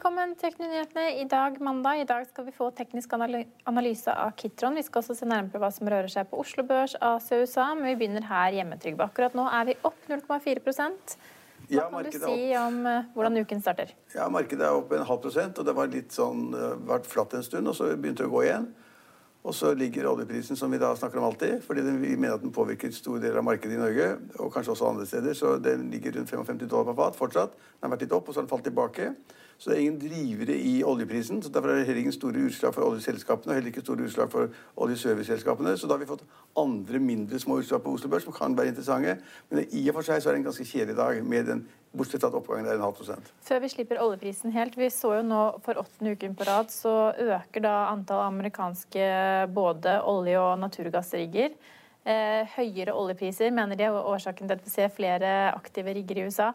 Velkommen til Tekninyhetene i dag, mandag. I dag skal vi få teknisk analyse av Kitron. Vi skal også se nærmere på hva som rører seg på Oslo Børs, Asia og USA, men vi begynner her hjemme, Trygve. Akkurat nå er vi opp 0,4 Hva Ja, kan du si om eh, hvordan uken starter? Ja, Markedet er opp en halv prosent, og det var litt sånn, eh, vært flatt en stund, og så begynte det å gå igjen. Og så ligger oljeprisen, som vi da snakker om alltid, fordi vi mener at den påvirker store deler av markedet i Norge, og kanskje også andre steder, så den ligger rundt 55 dollar på fat fortsatt. Den har vært litt opp, og så har den falt tilbake. Så det er ingen drivere i oljeprisen. så Derfor er det heller ingen store utslag for oljeselskapene, og heller ikke store utslag for oljeserviceselskapene. Så da har vi fått andre, mindre små utslag på Oslo Børs som kan være interessante. Men i og for seg så er det en ganske kjedelig dag, med den bortsett fra at oppgangen er en halv prosent. Før vi slipper oljeprisen helt, vi så jo nå for åttende uken på rad, så øker da antall amerikanske både olje- og naturgassrigger. Eh, høyere oljepriser mener de er årsaken til at vi ser flere aktive rigger i USA.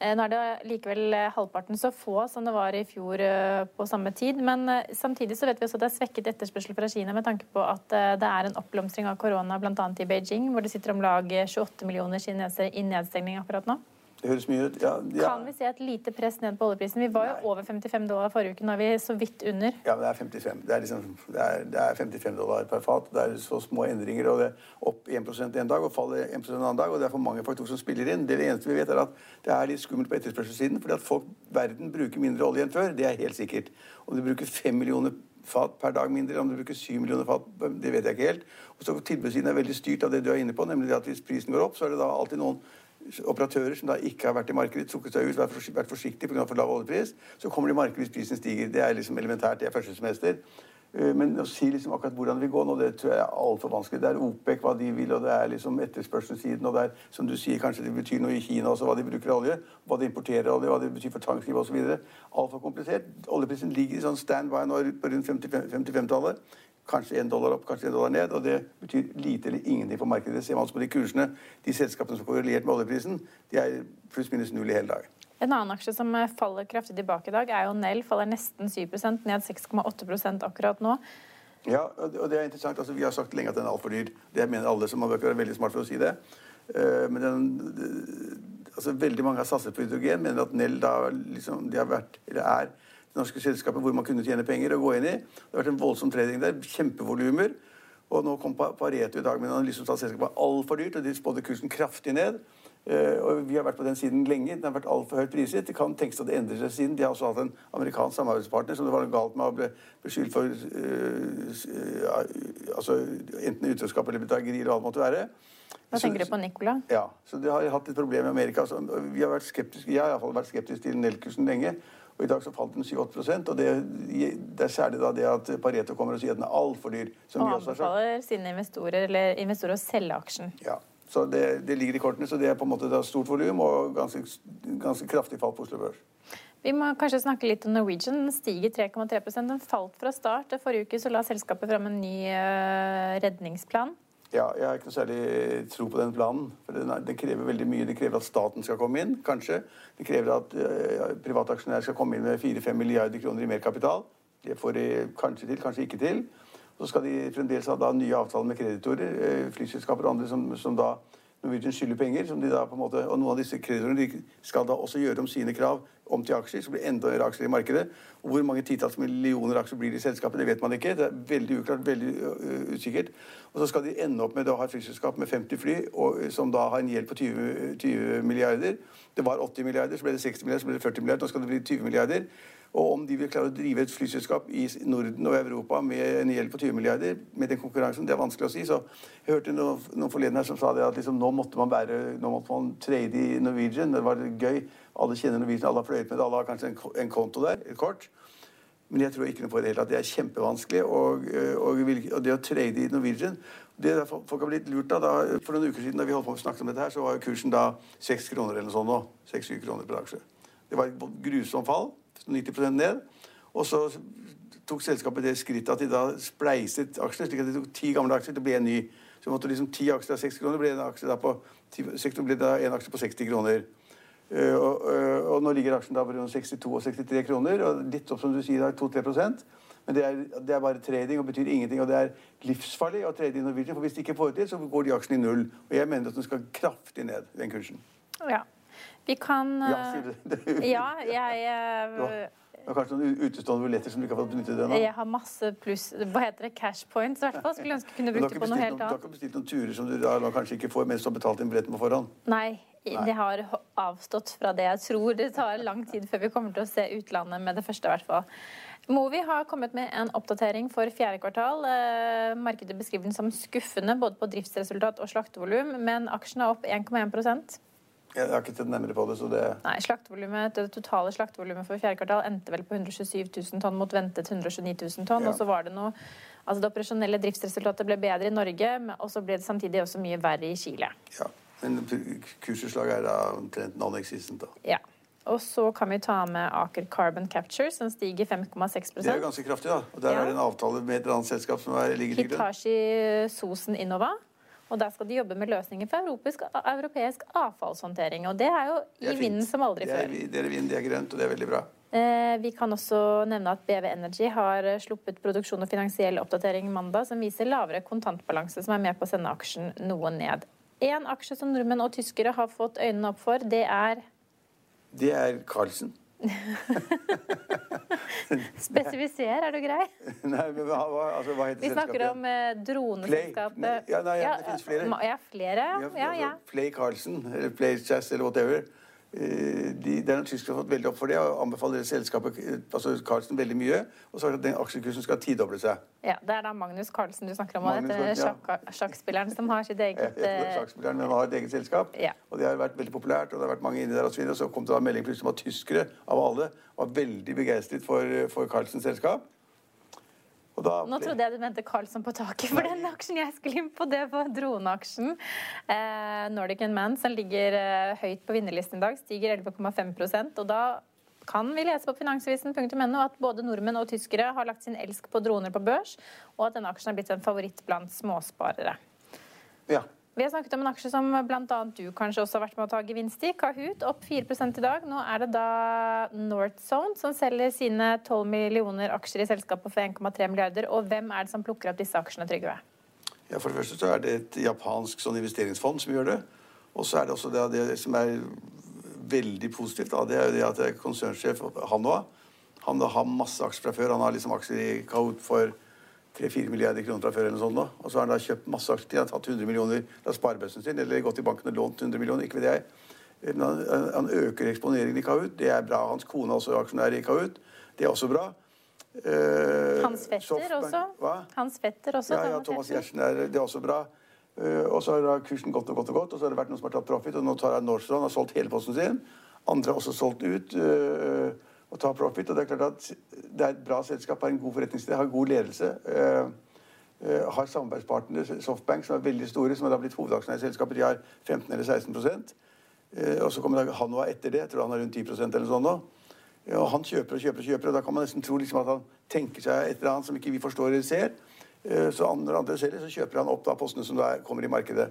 Eh, nå er det likevel eh, halvparten så få som det var i fjor på samme tid. Men samtidig så vet vi også at det er svekket etterspørsel fra Kina med tanke på at det er en oppblomstring av korona bl.a. i Beijing, hvor det sitter om lag 28 millioner kinesere i nedstengning akkurat nå. Det høres mye ut. Ja, ja. Kan vi se et lite press ned på oljeprisen? Vi var jo over 55 dollar forrige uke, nå er vi så vidt under. Ja, men det er 55. Det er, liksom, det er, det er 55 dollar per fat. Det er så små endringer. og det er Opp 1% en dag og faller 1% en annen dag. og Det er for mange faktorer som spiller inn. Det eneste vi vet, er at det er litt skummelt på etterspørselssiden. fordi at folk, verden bruker mindre olje enn før. Det er helt sikkert. Om du bruker 5 millioner fat per dag mindre, om du bruker 7 millioner fat, det vet jeg ikke helt. Og så Tilbudssiden er veldig styrt av det du er inne på, nemlig at hvis prisen går opp, så er det da alltid noen operatører som da ikke har vært i markedet, trukket seg ut, vært forsi- vært forsiktige pga. for lav oljepris, så kommer de i markedet hvis prisen stiger. Det er liksom elementært. Det er første semester. Eh, Men å si liksom akkurat hvordan det vil gå nå, det tror jeg er altfor vanskelig. Det er OPEC, hva de vil, og det er liksom etterspørselssiden, og det er, som du sier, kanskje det betyr noe i Kina også, hva de bruker olje, hva de importerer olje, hva det betyr for tankskip osv. Altfor komplisert. Oljeprisen ligger i sånn standby nå på rundt 55 55-tallet. Kanskje én dollar opp, kanskje én dollar ned. Og det betyr lite eller ingenting for markedet. Det ser man altså på de kursene. De selskapene som er korrelert med oljeprisen, de er pluss minus null i hele dag. En annen aksje som eh, faller kraftig tilbake i dag, er jo Nell. Faller nesten 7% ned 6,8% akkurat nå. Ja, og det- er interessant. Altså, vi har sagt lenge at den er altfor dyr. Det mener alle som har bøker, er veldig smart for å si det. Eh, Men den, altså, veldig mange har satset på hydrogen, mener at Nell da liksom, de har vært, eller er norske selskapet hvor man kunne tjene penger og gå inn i. Det har vært en voldsom trading der. Kjempevolumer. Og nå kom Pareto i dag med en analyse som sa at selskapet var altfor dyrt, og de spådde kursen kraftig ned. Eh, og Vi har vært på den siden lenge. Den har vært altfor høyt priset. Det kan tenkes at det endrer seg siden. De har også hatt en amerikansk samarbeidspartner som det var noe galt med å bli beskyldt for uh, altså, enten utroskap eller bedrageri eller hva det måtte være. Hva tenker du på Nicola? ja, så det har hatt et problem i Amerika. Så vi har vært skeptiske, Jeg har i hvert fall vært skeptisk til Nell-kursen lenge. Og I dag så falt den 7-8 og det, det er særlig da det at Pareto kommer og sier at den er altfor dyr. Som Og anbefaler sine investorer, eller investorer å selge aksjen. Ja, så det, det ligger i kortene, så det er på en måte da stort volum og ganske, ganske kraftig fall på Oslo Børs. Vi må kanskje snakke litt om Norwegian. Den stiger 3,3% Den falt fra start. Forrige uke så la selskapet fram en ny eh, redningsplan. Ja, jeg har ikke noe særlig tro på den planen. for den, den krever veldig mye. Det krever at staten skal komme inn, kanskje. Det krever at uh, private aksjonærer skal komme inn med 4-5 milliarder kroner i mer kapital. Det får de kanskje til, kanskje ikke til. Så skal de fremdeles ha da nye avtaler med kreditorer, eh, flyselskaper og andre som, som da Norwegian skylder penger. som de da på en måte, Og noen av disse kreditorene skal da også gjøre om sine krav om til aksjer, så blir det enda mer aksjer i markedet. Og hvor mange titalls millioner aksjer blir det i selskapet, det vet man ikke. Det er veldig uklart, veldig usikkert. Og så skal de ende opp med å ha et flyselskap med 50 fly, og, som da har en gjeld på 20, 20 milliarder. Det var 80 milliarder, så ble det 60 milliarder, så ble det 40 milliarder, nå skal det bli 20 milliarder. Og om de vil klare å drive et flyselskap i Norden og Europa med en gjeld på 20 milliarder, med den konkurransen, det er vanskelig å si. Så jeg hørte noen, noen forleden her som sa det at liksom, nå måtte man bære, nå måtte man trade i Norwegian. Det var gøy. Alle kjenner Norwegian, alle har fløyet med det, alle har kanskje en, en konto der, et kort. Men jeg tror ikke noe på det hele tatt. Det er kjempevanskelig. Og, og, og det å trade i Norwegian det er, Folk har blitt lurt av da, For noen uker siden da vi holdt på å snakke om dette her, så var kursen da seks kroner eller noe sånt nå. 6-7 kroner per aksje. Det var et grusomt fall. 90 ned. Og så tok selskapet det skrittet at de da spleiset aksjene, slik at de tok ti gamle aksjer til å bli en ny. Så måtte liksom ti aksjer av seks kroner ble en aksje da på, ble da en aksje på 60 kroner. Uh, og, uh, og, nå ligger aksjen da på 62 og 63 kroner, og litt opp som du sier, 2-3% men det er, det er, bare trading og betyr ingenting. Og det er livsfarlig å trade i Norwegian, for hvis de ikke får det til, så går de aksjene i null. Og jeg mener at den skal kraftig ned, den kursen. Ja. Vi kan Ja, sier du det? ja jeg uh, du har kanskje noen utestående billetter som du ikke har fått benyttet ennå? Jeg har masse pluss Hva heter det? Cash points, i hvert fall. Skulle ønske kunne bruke på noe helt annet. Du har ikke bestilt noen turer som du da kanskje ikke får mens du har betalt inn billetten på forhånd? Nei, Nei. Jeg har avstått fra det. Jeg tror det tar lang tid før vi kommer til å se utlandet med det første, i hvert fall. Movi har kommet med en oppdatering for fjerde kvartal. Eh, markedet beskriver den som skuffende både på driftsresultat og slaktevolum, men aksjen er opp 1,1 jeg har ikke sett nærmere på det, så det Nei, Det totale slaktevolumet for fjerde kvartal endte vel på 127 000 tonn mot ventet 129 000 tonn. Ja. Og så var det noe Altså det operasjonelle driftsresultatet ble bedre i Norge, og så ble det samtidig også mye verre i Chile. Ja, Men kursutslaget er da omtrent non-existent, da. Ja. Og så kan vi ta med Aker Carbon Capture, som stiger 5,6 Det er jo ganske kraftig, da. Og der ja. er det en avtale med et eller annet selskap som er, ligger til grunn. Hitachi Sosen Innova. Og der skal de jobbe med løsninger for europeisk, europeisk avfallshåndtering. Og det er jo i vinden som aldri før. Det er vind, det er grønt, og det er veldig bra. Eh, vi kan også nevne at BV Energy har sluppet produksjon og finansiell oppdatering mandag som viser lavere kontantbalanse, som er med på å sende aksjen noe ned. En aksje som nordmenn og tyskere har fått øynene opp for, det er Det er Carlsen. Spesifiser, er du grei? Nei, men hva, altså, hva heter Vi snakker om eh, droneselskapet. Ja, nei, ja, det finnes flere. Ja, flere. Ja, ja. Play Carlsen, eller Play Chess, eller whatever. Eh, de, det er som har fått veldig opp for det og anbefaler selskapet eh, altså Carlsen veldig mye. Og så at den aksjekursen skal tidoble seg. Ja, Det er da Magnus Carlsen du snakker om, Magnus, dette sjakk, sjakkspilleren som har sitt eget ja, Sjakkspilleren, men har et eget selskap. Ja. Og det har vært veldig populært, og det har vært mange inni der og så. Og så kom det da melding plutselig om at tyskere av alle var veldig begeistret for, for Carlsens selskap. Da, Nå trodde jeg du mente Karlsson på taket, for den aksjen jeg skulle inn på, det var droneaksjen. Eh, Nordic Man, som ligger eh, høyt på vinnerlisten i dag, stiger 11,5% og da kan vi lese på finansavisen.no at både nordmenn og tyskere har lagt sin elsk på droner på børs, og at denne aksjen er blitt en favoritt blant småsparere. Ja, vi har snakket om en aksje som bl.a. du kanskje også har vært med å ta gevinst i. Kahoot opp 4 i dag. Nå er det da Northzone som selger sine 12 millioner aksjer i selskapet for 1,3 milliarder. Og hvem er det som plukker opp disse aksjene, Trygve? Ja, For det første så er det et japansk sånn investeringsfond som gjør det. Og så er det også det, det som er veldig positivt, da, det er jo det at er konsernsjef Hanoa han har masse aksjer fra før. Han har liksom aksjer i Kahoot for 3-4 milliarder kroner fra før. eller noe sånt nå. Og så har han da kjøpt masse aksjer. Han har tatt 100 millioner fra sparebøssen sin, eller gått i banken og lånt 100 millioner. ikke vet jeg. Men han, han øker eksponeringen i Kahoot. Det er bra. Hans kone er også aksjonær i Kahoot. Det er også bra. Uh, Hans fetter Softbank. også. Hva? Hans fetter også. Ja, ja Thomas Gjertsen er det er også bra. Uh, og så har kursen gått og gått og gått, og så har det vært noen som har tatt profit. Og nå tar Nordstrand har solgt hele posten sin. Andre har også solgt ut. Uh, og ta profit. Og det er klart at det er et bra selskap, har en god forretningsidé, har god ledelse. Uh, har samarbeidspartnere, Softbank, som er veldig store, som har blitt hovedaksjonær i selskapet. De har 15 eller 16 uh, Og så kommer Hanwha etter det. Jeg tror han har rundt 10% eller sånn nå. Og han kjøper og kjøper og kjøper, og da kan man nesten tro liksom at han tenker seg et eller annet som ikke vi forstår eller ser. Så andre andre selger, så kjøper han opp da postene som da kommer i markedet.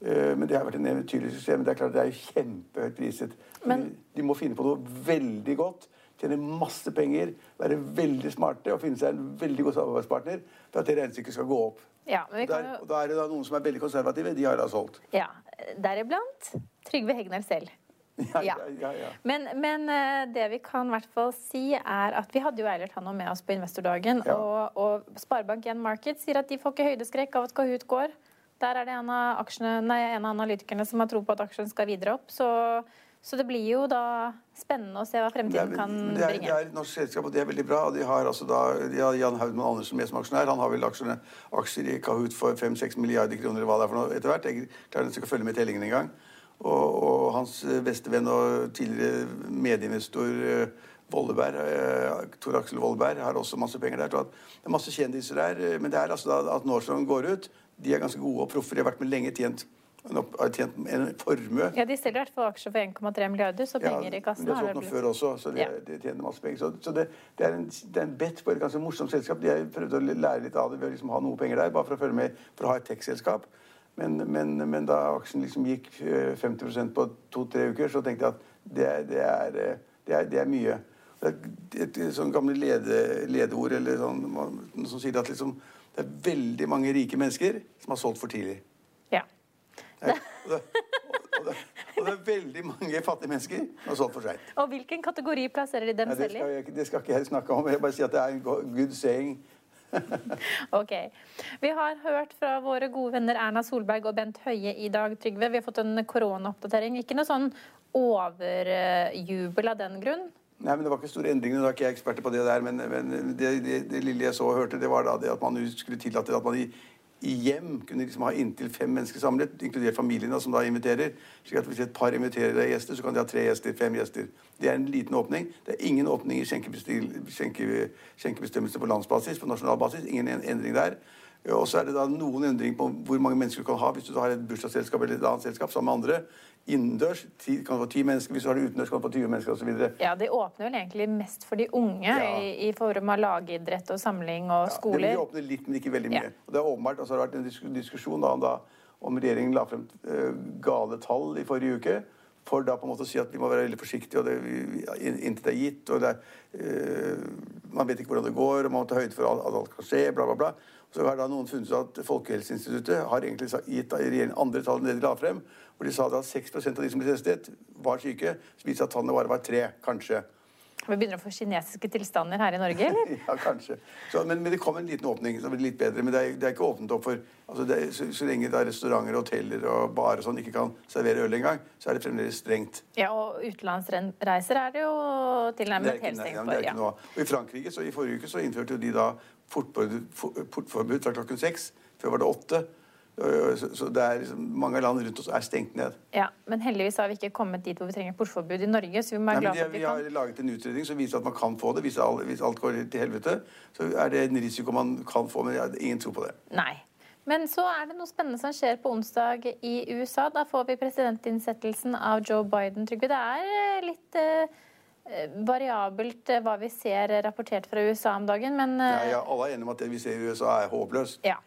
Men det har vært en eventyrlig suksess. Men det er klart det er kjempehøyt priset. Men, de må finne på noe veldig godt tjene masse penger, være veldig smarte og finne seg en veldig god samarbeidspartner for at det regnestykket skal gå opp. Ja, jo... Der, og Da er det da noen som er veldig konservative. De har da solgt. Ja, Deriblant Trygve Hegnar selv. Ja, ja. ja, ja men, men, eh, det vi kan i hvert fall si, er at vi hadde jo Eilert Hanno med oss på investordagen. Og, og Sparebank1 Market sier at de får ikke høydeskrekk av at Kahoot går. Der er det en av, aksjene, nei, en av analytikerne som har tro på at aksjen skal videre opp. Så så det blir jo da spennende å se hva fremtiden kan bringe. Det er, det er et norsk selskap, og det er veldig bra. De har altså da, de har Jan Haudmann Andersen med som aksjonær. Han har vel aksjene, aksjer i Kahoot for 5-6 milliarder kroner eller hva det er for noe etter hvert. Jeg klarer ikke å følge med tellingen engang. Og, og hans bestevenn og tidligere medieinvestor eh, Volleberg, eh, Tor Aksel Volleberg har også masse penger der. Det er masse kjendiser der. eh, Men det er altså da at Nordstrand går ut. De er ganske gode og proffer. De har vært med lenge, tjent, opp- har tjent en formue. Ja, De selger i hvert fall aksjer for 1,3 milliarder, så penger i kassen har de det blitt. før også, så de, Ja. de tjener masse penger. Så, så det, det, er en, det er en bet på et ganske morsomt selskap. De har prøvd å lære litt av det ved å liksom ha noe penger der, bare for å følge med for å ha et tech-selskap. Men, men, men da aksjen liksom gikk eh, 50% på to-tre uker, så tenkte jeg at det, er- det, er, eh, det, er, det er mye. Det er et, sånn gamle lede, ledeord eller sånn, som sier at liksom, det er veldig mange rike mennesker som har solgt for tidlig. Og det, og, det, og det er veldig mange fattige mennesker Og sånn for seg. Og hvilken kategori plasserer de dem selv i? jeg, det skal ikke jeg snakke om. Jeg bare sier at det er en good saying. Ok. Vi har hørt fra våre gode venner Erna Solberg og Bent Høie i dag, Trygve. Vi har fått en koronaoppdatering. Ikke noe sånn overjubel av den grunn? Nei, men Det var ikke store endringer. Da er ikke jeg ekspert på det der, men, men det, det, det lille jeg så og hørte, det var da det at man skulle tillate at man i, i hjem kunne liksom ha inntil fem mennesker samlet, inkludert familiene som da inviterer. slik at Hvis et par inviterer gjester, så kan de ha tre gjester, fem gjester. Det er en liten åpning. Det er ingen åpning i skjenkebestemmelse på landsbasis, på nasjonal basis. Ingen endring der. Og så er det da noen endringer på hvor mange mennesker du kan ha hvis du har et bursdagsselskap eller et annet selskap sammen med andre. Innendørs kan du få ti mennesker, hvis du har det utendørs kan du få 20 mennesker osv. Ja, De åpner vel egentlig mest for de unge Ja. i, i form av lagidrett og samling og Ja, det skoler. vil åpner litt, men ikke veldig mye. Ja. Og det er åpenbart, altså, det har vært en diskusjon da, om, da, om regjeringen la frem uh, gale tall i forrige uke. For da på en måte å si at vi må være veldig forsiktige, og det, inntil det er gitt. og det er, uh, Man vet ikke hvordan det går, og man må ta høyde for at alt kan skje. bla, bla, bla. Så har da noen funnet ut at Folkehelseinstituttet har egentlig gitt andre tall enn det de la frem. Hvor de sa at 6 av de som ble testet, var syke. Så viste at tallene bare var tre, kanskje. Vi begynner å få kinesiske tilstander her i Norge, eller? Ja, kanskje. Så, men, men det kom en liten åpning. så det blir litt bedre, Men det er, det er ikke åpnet opp for altså det er, så, så lenge det er restauranter, hoteller og barer sånn ikke kan servere øl engang, så er det fremdeles strengt. Ja, og utenlandsreiser er det jo tilnærmet helt stengt for. Ja. Og I Frankrike så i forrige uke så innførte jo de da portforbud, for- portforbud fra klokken seks. Før var det åtte. Øh, Så, det er liksom, mange land rundt oss er stengt ned. Ja, Men heldigvis har vi ikke kommet dit hvor vi trenger portforbud i Norge. så vi må være Nei, glad for at vi vi har laget en utredning som viser at man kan få det. Hvis, alt, hvis alt går til helvete, så er det en risiko man kan få. Men jeg- ingen tror på det. Nei. Men så er det noe spennende som skjer på onsdag i USA. Da får vi presidentinnsettelsen av Joe Biden. Trygve, det er eh, litt eh, variabelt eh, hva vi ser rapportert fra USA om dagen, men Ja, eh, ja, alle er enige om at det vi ser i USA, er håpløst. Ja.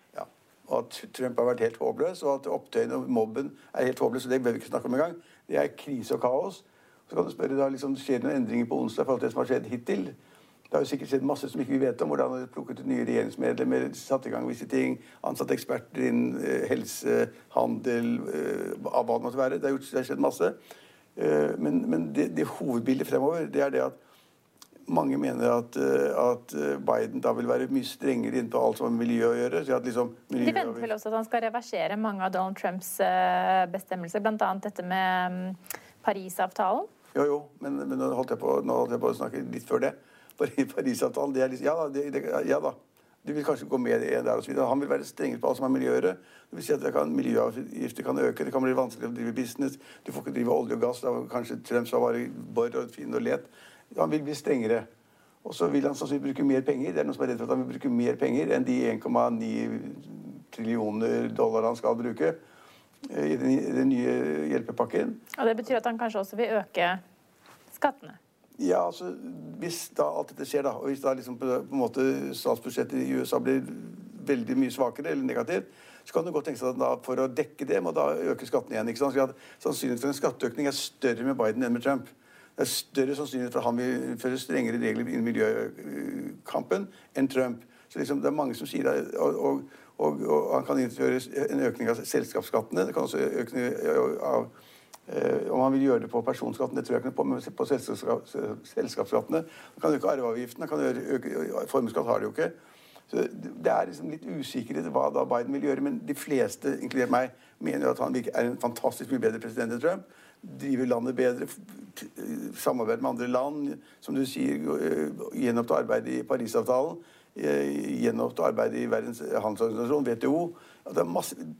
Og at Trump har vært helt håpløs, og at opptøyene og mobben er helt håpløs. og Det bør vi ikke snakke om engang. Det er krise og kaos. Så kan du spørre, da, liksom, Skjer det noen endringer på onsdag i forhold til det som har skjedd hittil? Det har jo sikkert skjedd masse som ikke vi vet om. Hvordan har de plukket ut nye regjeringsmedlemmer, satt i gang visse ting, ansatt eksperter innen eh, helse, handel, eh, hva det måtte være. Det har, gjort, det har skjedd masse. Eh, men men det, det hovedbildet fremover, det er det at mange mener at, eh, at eh, Biden da vil være mye strengere inn på alt som har med miljø å gjøre. Liksom de venter vel også at han skal reversere mange av Donald Trumps bestemmelser, bl.a. dette med mm, Parisavtalen. Jo, jo, men, men nå, holdt jeg på, nå holdt jeg på å snakke litt før det. Parisavtalen, det er liksom Ja da. Det, det, ja, da. Du vil kanskje gå med det der videre. Han vil være strengere på alt som har med. Det vil si at det kan, Miljøavgifter kan øke, det kan bli vanskelig å drive business. Du får ikke drive olje og gass. Da kanskje Trump skal bare bor og fin og let. Han vil bli strengere. Og så vil han sannsynligvis bruke mer penger. Det er noen som er redd for at han vil bruke mer penger enn de 1,9 trillioner dollar han skal bruke eh, i den nye hjelpepakken. Og det betyr at han kanskje også vil øke skattene. Ja, altså, Hvis da alt dette skjer, da, og hvis da liksom på, på en måte statsbudsjettet i USA blir veldig mye svakere eller negativt, så kan du godt tenke seg at da for å dekke det må da øke skattene igjen. ikke sant? Så Sannsynligheten for en skatteøkning er større med Biden enn med Trump. Det er større sannsynlighet for at han vil innføre strengere regler i miljøkampen enn Trump. Så liksom, det er mange som sier det. Og, og, og, og han kan innføre en økning av selskapsskattene. Det kan også økning av om han vil gjøre det på personskatten, det tror jeg ikke noe på, men på selskap, selskapsskattene. Han kan øke arveavgiften, han kan øke, formuesskatt har de jo ikke. Så det er liksom litt usikkerhet hva da Biden vil gjøre, men de fleste, inkludert meg, mener at han er en fantastisk mye bedre president enn Trump. Driver landet bedre, f- med andre land, som du sier, gjenoppta arbeidet i Parisavtalen, gjenoppta arbeidet i Verdens handelsorganisasjon, WTO.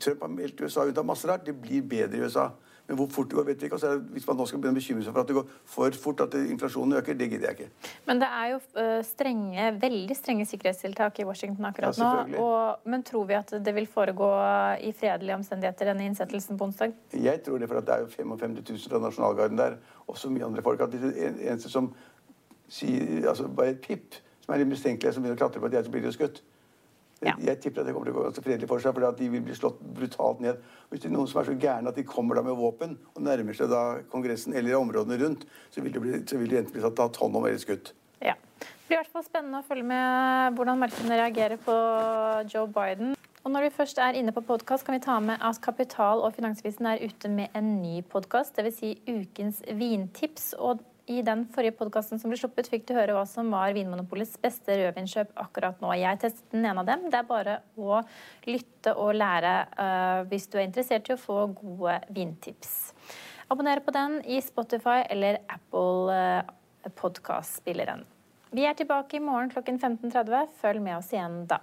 Trump har meldt USA ut av masse rart. Det blir bedre i USA. Men hvor fort det går, vet vi ikke. Og så det, hvis man nå skal begynne å bekymre seg for at det går for fort, at inflasjonen øker, det gidder jeg ikke. Men det er jo uh, strenge, veldig strenge sikkerhetstiltak i Washington akkurat Ja, nå. Og, men tror vi at det vil foregå i fredelige omstendigheter, denne innsettelsen på onsdag? Jeg tror det, for det er jo 55 000 fra Nasjonalgarden der, og så mye andre folk. at det eneste som sier, altså Bare et pip som er litt mistenkelig, som begynner å klatre på et gjerde, så blir de jo skutt. Ja. Jeg tipper at det kommer til å gå ganske fredelig for seg, for de vil bli slått brutalt ned. Hvis det er noen som er så gærne at de kommer da med våpen og nærmer seg da Kongressen eller områdene rundt, så vil de, bli, så vil de enten bli tatt hånd om eller skutt. Ja. Det blir i hvert fall spennende å følge med hvordan markedene reagerer på Joe Biden. Og når vi først er inne på podkast, kan vi ta med at Kapital og Finansvisen er ute med en ny podkast, dvs. Si ukens vintips. og i den forrige podkasten som ble sluppet, fikk du høre hva som var Vinmonopolets beste rødvinkjøp akkurat nå. Jeg testet den ene av dem. Det er bare å lytte og lære uh, hvis du er interessert i å få gode vintips. Abonner på den i Spotify eller Apple uh, podkastspilleren. Vi er tilbake i morgen klokken 15.30. Følg med oss igjen da.